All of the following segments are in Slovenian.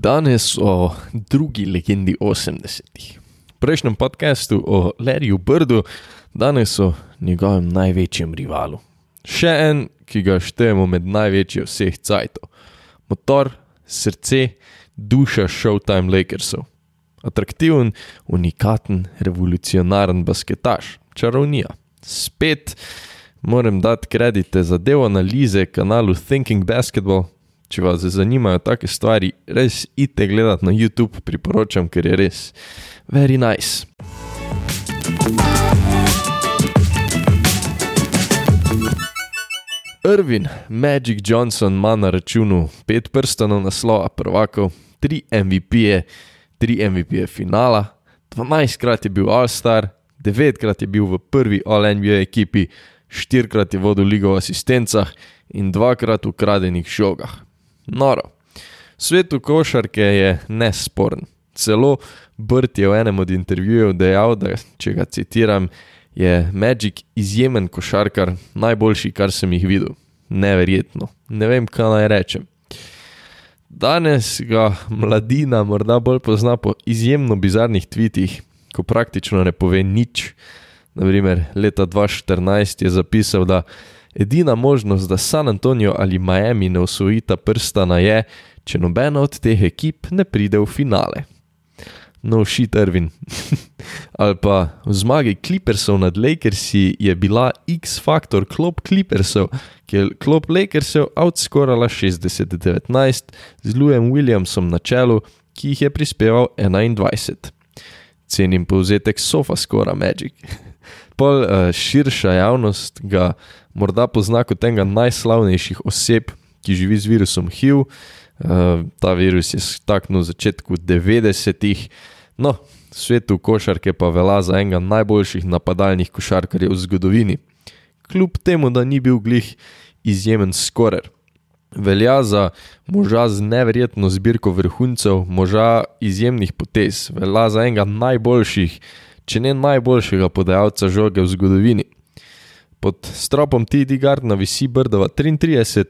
Danes o drugi legendi 80-ih. V prejšnjem podkastu o Larryju Birdu, danes o njegovem največjem rivalu. Še en, ki ga štejemo med največje vseh cajtov. Motor, srce, duša Showtime Lakersov. Atraktiven, unikaten, revolucionaren basketaš, čarovnija. Spet moram dati kredite za del analize kanalu Thinking Basketball, če vas zanimajo take stvari, res idite gledati na YouTube, priporočam, ker je res very nice. Irvin, Magic Johnson ima na računu pet prstanov naslova prvakov, tri MVP-je, tri MVP-je finala, 12krat je bil All-Star, 9krat je bil v prvi All-NBA ekipi, 4krat je vodil ligo v asistencah in 2krat v ukradenih žogah. Noro. Svetu košarke je nesporen. Celo Brt je v enem od intervjujev dejal, da če ga citiram, je Magic izjemen košarkar, najboljši, kar sem jih videl. Neverjetno, ne vem, kaj naj rečem. Danes ga mladina morda bolj pozna po izjemno bizarnih tvitih, ko praktično ne pove nič. Naprimer, leta 2014 je zapisal, da Edina možnost, da San Antonijo ali Miami ne osvojita prstana, je, če nobena od teh ekip ne pride v finale. No, shit, Ervin. ali pa v zmagi Clippersov nad Lakersi je bila X-faktor klop Clippersov, ki je klop Lakersov outscorala 60-19 z Louisem Williamsom na čelu, ki jih je prispeval 21. Cenim povzetek sofa skora Magic. Pol uh, širša javnost ga morda pozna kot enega najslavnejših oseb, ki živi z virusom HIV. Uh, ta virus je staknil v začetku 90-ih, no, svetu košarke pa velja za enega najboljših napadalnih košarkarjev v zgodovini. Kljub temu, da ni bil glih izjemen skorer. Velja za moža z neverjetno zbirko vrhuncev, moža izjemnih potez, velja za enega najboljših, če ne najboljšega podajalca žoge v zgodovini pod stropom TD Gardna visi Brdova 33,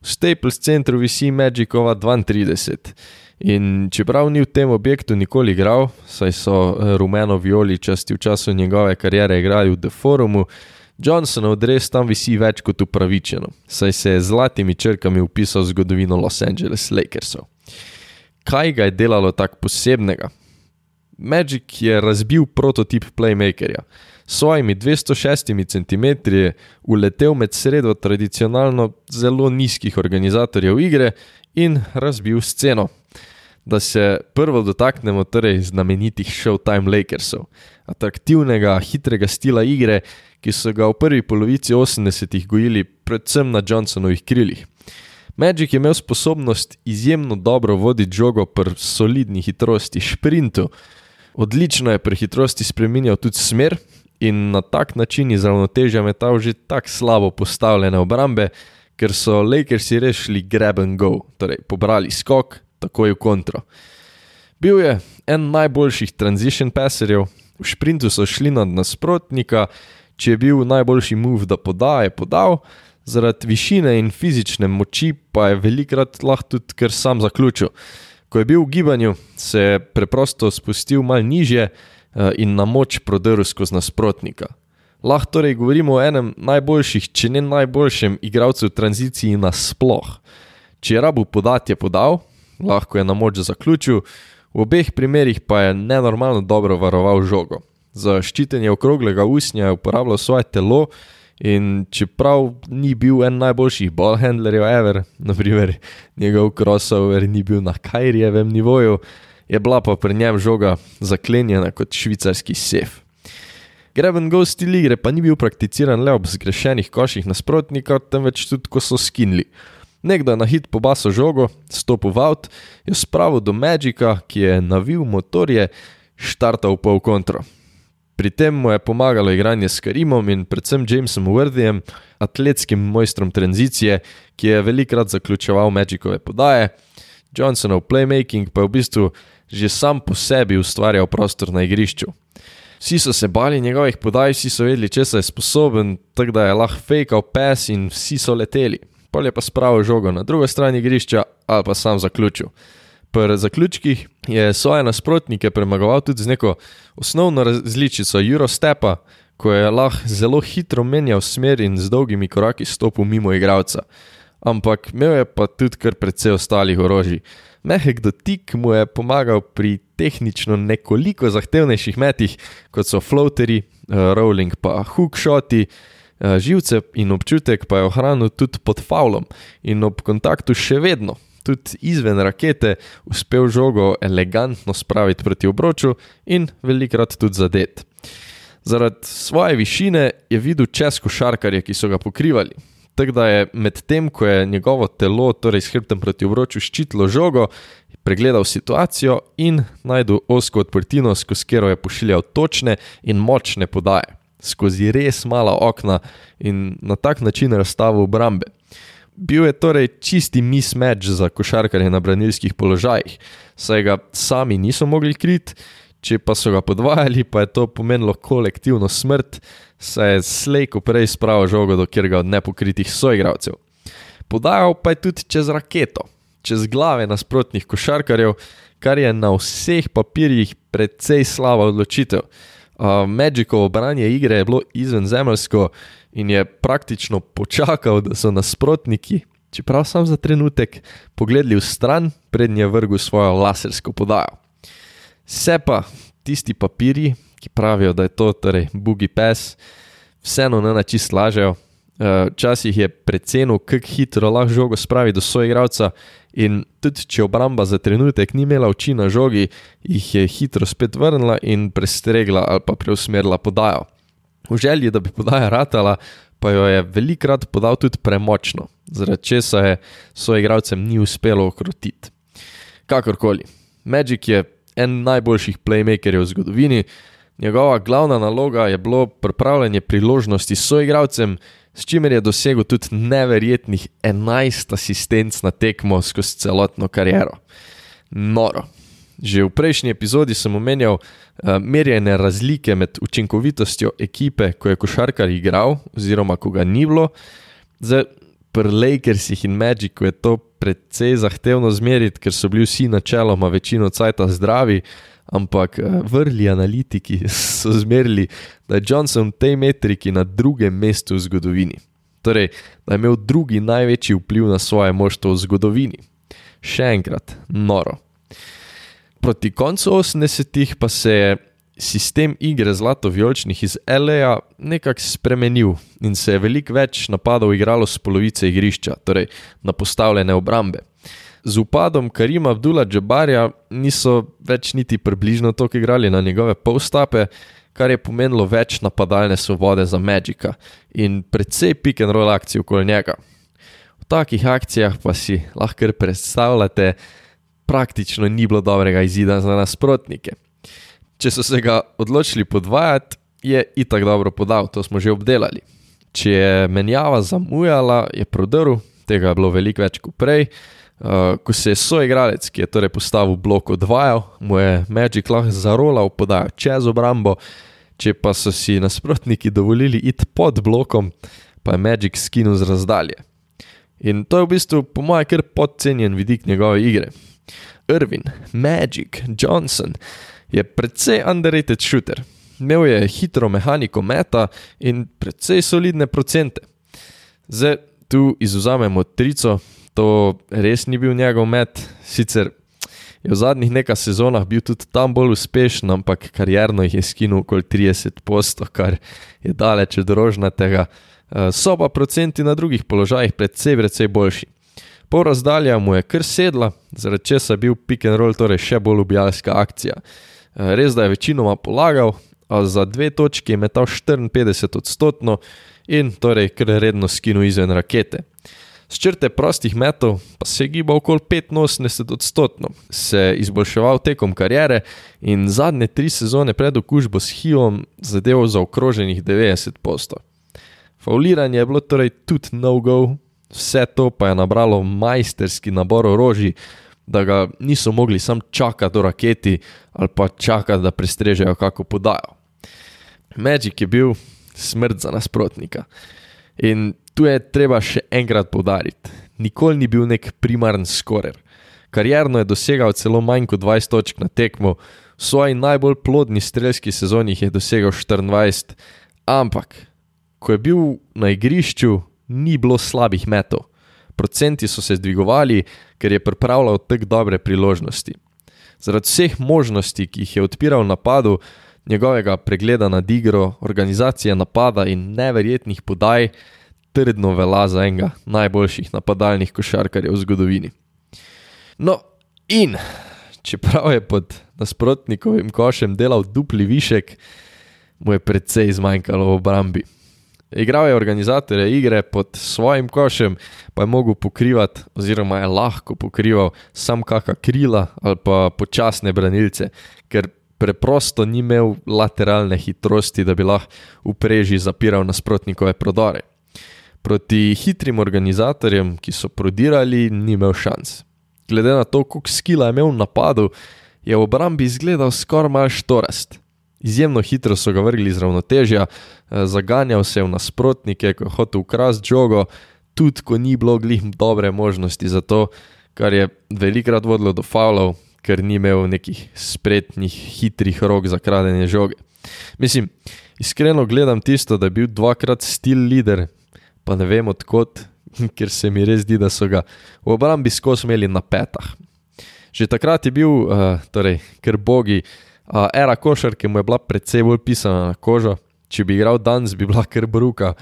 v Staples centru visi Magicova 32. In čeprav ni v tem objektu nikoli igral, saj so eh, rumeno-violi časti v času njegove kariere igrali v The Forumu, Johnsonov dres tam visi več kot upravičeno, saj se je z zlatimi črkami upisal v zgodovino Los Angeles Lakersov. Kaj ga je delalo tako posebnega? Magic je razbil prototip playmakerja svojimi 206 cm uletel med sredo tradicionalno zelo nizkih organizatorjev igre in razbil sceno. Da se prvo dotaknemo torej znamenitih Showtime Lakersov, atraktivnega, hitrega stila igre, ki so ga v prvi polovici 80-ih gojili predvsem na Johnsonovih krilih. Magic je imel sposobnost izjemno dobro voditi žogo pri solidni hitrosti, sprintu. Odlično je pri hitrosti spremenjal tudi smer, in na tak način iz ravnotežja metal že tako slabo postavljene obrambe, ker so Lakersi rešili grab and go, torej pobrali skok, takoj v kontro. Bil je en najboljših transition passerjev, v sprintu so šli nad nasprotnika, če je bil najboljši move, da poda, je podal, zaradi višine in fizične moči pa je velikrat lahko tudi kar sam zaključil. Ko je bil v gibanju, se je preprosto spustil mal nižje, Eh, in na moč prodrl skozi nasprotnika. Lahko torej govorimo o enem najboljših, če ne najboljšem igralcu v tranziciji nasploh. Če je rabu podati, je podal, lahko je na moč zaključil, v obeh primerih pa je nenormalno dobro varoval žogo. Za ščitenje okroglega usnja je uporabljal svoje telo in čeprav ni bil en najboljših ballhandlerjev ever, naprimer njegov crossover ni bil na Kajrijevem nivoju, je bila pa pri njem žoga zaklenjena kot švicarski sef. Greben go stil igre pa ni bil prakticiran le ob zgrešenih koših nasprotnika, temveč tudi ko so skinili. Nekdo je na hit pobaso žogo, stopil v avt, jo spravil do Magika, ki je navil motorje, štartal v pol kontro. Pri tem mu je pomagalo igranje s Karimom in predvsem Jamesom Worthyjem, atletskim mojstrom tranzicije, ki je velikrat zaključeval Magikove podaje. Johnsonov playmaking pa je v bistvu že sam po sebi ustvarjal prostor na igrišču. Vsi so se bali njegovih podaj, vsi so vedeli, če se je sposoben, tako da je lahko fejkal pes in vsi so leteli. Pol je pa spravil žogo na drugo stran igrišča ali pa sam zaključil. Pri zaključkih je svoje nasprotnike premagoval tudi z neko osnovno različico Eurostepa, ko je lahko zelo hitro menjal smer in z dolgimi koraki stopil mimo igralca. Ampak imel je pa tudi kar precej ostalih orožij. Mehek dotik mu je pomagal pri tehnično nekoliko zahtevnejših metih, kot so floaterji, uh, rolling pa hookshoti, uh, živce in občutek pa je ohranil tudi pod faulom in ob kontaktu še vedno, tudi izven rakete, uspel žogo elegantno spraviti proti obroču in velikrat tudi zadet. Zaradi svoje višine je videl čez košarkarje, ki so ga pokrivali. Tako da je med tem, ko je njegovo telo, torej s hrbtom proti obroču, ščitilo žogo, pregledal situacijo in najdel osko odprtino, skozi katero je pošiljal točne in močne podaje, skozi res mala okna in na tak način razstavil obrambe. Bil je torej čisti mismatch za košarkarje na branilskih položajih, saj ga sami niso mogli kriti če pa so ga podvajali, pa je to pomenilo kolektivno smrt, saj je slejko prej spravil žogo do kjer ga od nepokritih soigravcev. Podajal pa je tudi čez raketo, čez glave nasprotnih košarkarjev, kar je na vseh papirjih precej slaba odločitev. Uh, Magikovo branje igre je bilo izvenzemljsko in je praktično počakal, da so nasprotniki, čeprav sam za trenutek, pogledali v stran, prednje vrgu svojo lasersko podajo. Se pa tisti papiri, ki pravijo, da je to torej bugi pes, vseeno ne načist lažejo. Eh, včasih je precenil, kako hitro lahko žogo spravi do svojega igralca, in tudi če obramba za trenutek ni imela oči na žogi, jih je hitro spet vrnila in prestregla ali pa preusmerila podajo. V želji, da bi podaja ratala, pa jo je velikrat podal tudi premočno, zaradi česa je svojim igralcem ni uspelo okrotiti. Kakorkoli, Magic je en najboljših playmakerjev v zgodovini. Njegova glavna naloga je bilo pripravljanje priložnosti s soigravcem, s čimer je dosegel tudi neverjetnih 11 asistenc na tekmo skozi celotno kariero. Noro. Že v prejšnji epizodi sem omenjal uh, merjene razlike med učinkovitostjo ekipe, ko je košarkar igral, oziroma ko ga ni bilo. Zdaj, pri Lakersih in Magicu je to precej zahtevno zmeriti, ker so bili vsi načeloma večino cajta zdravi, ampak eh, vrli analitiki so zmerili, da je Johnson v tej metriki na drugem mestu v zgodovini. Torej, da je imel drugi največji vpliv na svoje moštvo v zgodovini. Še enkrat, noro. Proti koncu 80-ih pa se je sistem igre zlato-vijoličnih iz L.A. nekako spremenil in se je veliko več napadov igralo z polovice igrišča, torej na postavljene obrambe. Z upadom Karima Abdula Džabarja niso več niti približno toliko igrali na njegove polstape, kar je pomenilo več napadalne svobode za Magica in precej pick and roll akcij okoli njega. V takih akcijah pa si lahko predstavljate, praktično ni bilo dobrega izida za nasprotnike. Če so se ga odločili podvajati, je itak dobro podal, to smo že obdelali. Če je menjava zamujala, je prodrl, tega je bilo veliko več kot prej. Uh, ko se je soigralec, ki je torej postavil blok odvajal, mu je Magic lahko zarolal podajo čez obrambo, če pa so si nasprotniki dovolili iti pod blokom, pa je Magic skinil z razdalje. In to je v bistvu, po mojem, kar podcenjen vidik njegove igre. Irvin, Magic, Johnson je precej underrated shooter. Imel je hitro mehaniko meta in precej solidne procente. Zdaj tu izuzamemo trico, to res ni bil njegov met, sicer je v zadnjih nekaj sezonah bil tudi tam bolj uspešen, ampak karjerno jih je skinil okoli 30 postov, kar je daleč od rožnatega. Eh, so pa procenti na drugih položajih precej, precej boljši. Pol razdalja mu je kar sedla, zaradi česa je bil pick and roll torej še bolj ubijalska akcija. Eh, res da je večinoma polagal, a za dve točki je metal 54 odstotkov in torej kar redno skinu izven rakete. Z črte prostih metov pa se je gibal okoli 85 odstotkov, se je izboljševal tekom karijere in zadnje tri sezone pred okužbo s HIV-om zadeval za okroženih 90 postov. Fauliranje je bilo torej tudi no-go, vse to pa je nabralo majsterski nabor orožij, da ga niso mogli sam čakati do raketi ali pa čakati, da prestrežejo kako podajo. Magic je bil smrt za nasprotnika. In tu je treba še enkrat povdariti: nikoli ni bil nek primaren skorer. Karjerno je dosegal celo manj kot 20 točk na tekmo, v svoji najbolj plodni strelski sezoni je dosegal 24, ampak ko je bil na igrišču, ni bilo slabih metov. Procenti so se dvigovali, ker je pripravljal tako dobre priložnosti. Zaradi vseh možnosti, ki jih je odpiral v napadu, njegovega pregleda nad igro, organizacije napada in neverjetnih podaj, trdno vela za enega najboljših napadalnih košarkarjev v zgodovini. No, in čeprav je pod nasprotnikovim košem delal dupli višek, mu je precej zmanjkalo v obrambi. Igral je organizatorje igre pod svojim košem, pa je mogel pokrivati, oziroma je lahko pokrival sam kakšna krila ali pa počasne branilce, ker preprosto ni imel lateralne hitrosti, da bi lahko v preži zapiral nasprotnikove prodore. Proti hitrim organizatorjem, ki so prodirali, ni imel šans. Glede na to, koliko skila je imel v napadu, je v obrambi izgledal skoraj mal štorast. Izjemno hitro so ga vrgli iz ravnotežja, eh, zaganjal se je v nasprotnike, ko je hotel ukrasti žogo, tudi ko ni bilo glih dobre možnosti za to, kar je velikrat vodilo do faulov, ker ni imel nekih spretnih, hitrih rok za kradenje žoge. Mislim, iskreno gledam tisto, da je bil dvakrat stil leader, pa ne vem odkot, ker se mi res zdi, da so ga v obrambi skozi imeli na petah. Že takrat je bil, uh, torej, ker bogi. Uh, era košarke mu je bila predvsej bolj pisana na kožo, če bi igral danes, bi bila kar bruka.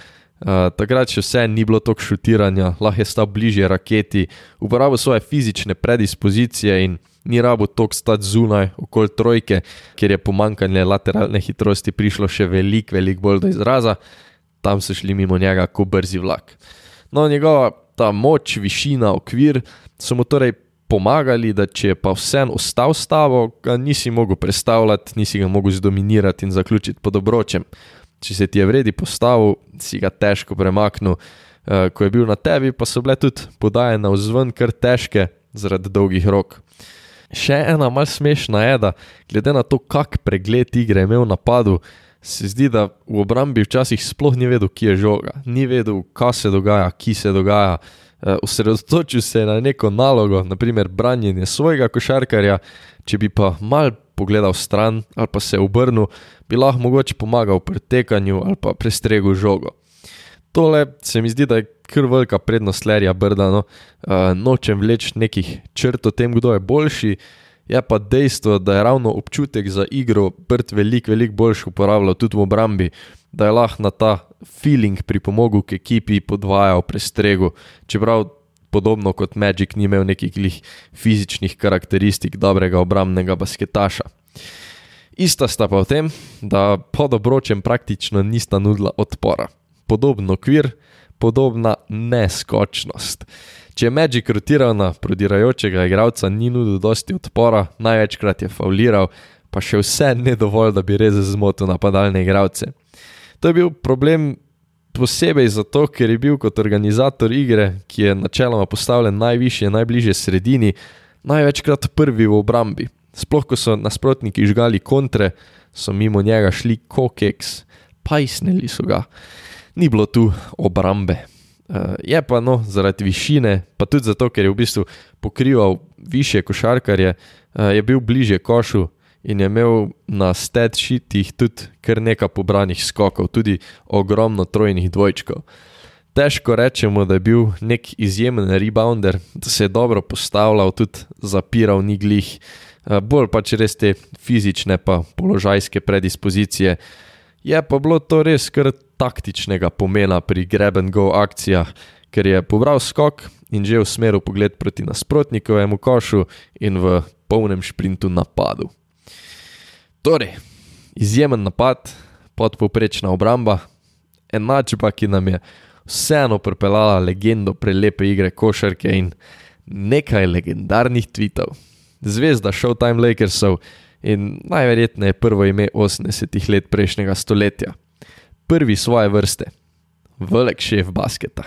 Uh, takrat še vse ni bilo toliko šutiranja, lahko je stal bližje raketi, uporabil svoje fizične predispozicije in ni rabo toliko stati zunaj, okoli trojke, ker je pomankanje lateralne hitrosti prišlo še veliko, veliko bolj do izraza, tam so šli mimo njega kot brzi vlak. No, njegova ta moč, višina, okvir so mu torej pomagali, da če je pa vseeno ostal s tabo, ga nisi mogel predstavljati, nisi ga mogel zdominirati in zaključiti pod obročem. Če se ti je vredi postavil, si ga težko premaknil. Uh, ko je bil na tebi, pa so bile tudi podaje na vzven kar težke zaradi dolgih rok. Še ena malce smešna je, da glede na to, kak pregled igre je imel v napadu, se zdi, da v obrambi včasih sploh ni vedel, kje je žoga, ni vedel, kaj se dogaja, ki se dogaja. Eh, osredotočil se na neko nalogo, naprimer branjenje svojega košarkarja, če bi pa mal pogledal stran ali pa se obrnil, bi lahko mogoče pomagal pri tekanju ali pa prestregu žogo. Tole se mi zdi, da je kar velika prednost Lerija Brda, no, uh, nočem vleči nekih črt o tem, kdo je boljši, je pa dejstvo, da je ravno občutek za igro Brd veliko, veliko boljši uporabljal tudi v obrambi da je lahko na ta feeling pripomogel k ekipi, podvajal prestregu, čeprav podobno kot Magic ni imel nekih fizičnih karakteristik dobrega obrambnega basketaša. Ista sta pa v tem, da pod obročem praktično nista nudila odpora. Podobno kvir, podobna neskočnost. Če Magic rotiral na prodirajočega igralca, ni nudil dosti odpora, največkrat je fauliral, pa še vse ne dovolj, da bi res zmotil napadalne igralce. To je bil problem posebej zato, ker je bil kot organizator igre, ki je načeloma postavljen najvišje, najbližje sredini, največkrat prvi v obrambi. Sploh ko so nasprotniki žgali kontre, so mimo njega šli kokeks, pajsnili so ga. Ni bilo tu obrambe. Uh, je pa no, zaradi višine, pa tudi zato, ker je v bistvu pokrival više košarkarje, uh, je bil bliže košu, in je imel na stetšitih tudi kar nekaj pobranih skokov, tudi ogromno trojnih dvojčkov. Težko rečemo, da je bil nek izjemen rebounder, da se je dobro postavljal, tudi zapiral ni glih, eh, bolj pač res te fizične pa položajske predispozicije. Je pa bilo to res kar taktičnega pomena pri grab and go akcijah, ker je pobral skok in že v smeru pogled proti nasprotnikovemu košu in v polnem šprintu napadu. Torej, izjemen napad, podpoprečna obramba, enačba, ki nam je vseeno pripeljala legendo prelepe igre košarke in nekaj legendarnih tweetov. Zvezda Showtime Lakersov in najverjetneje prvo ime 80-ih let prejšnjega stoletja. Prvi svoje vrste, velik šef basketa.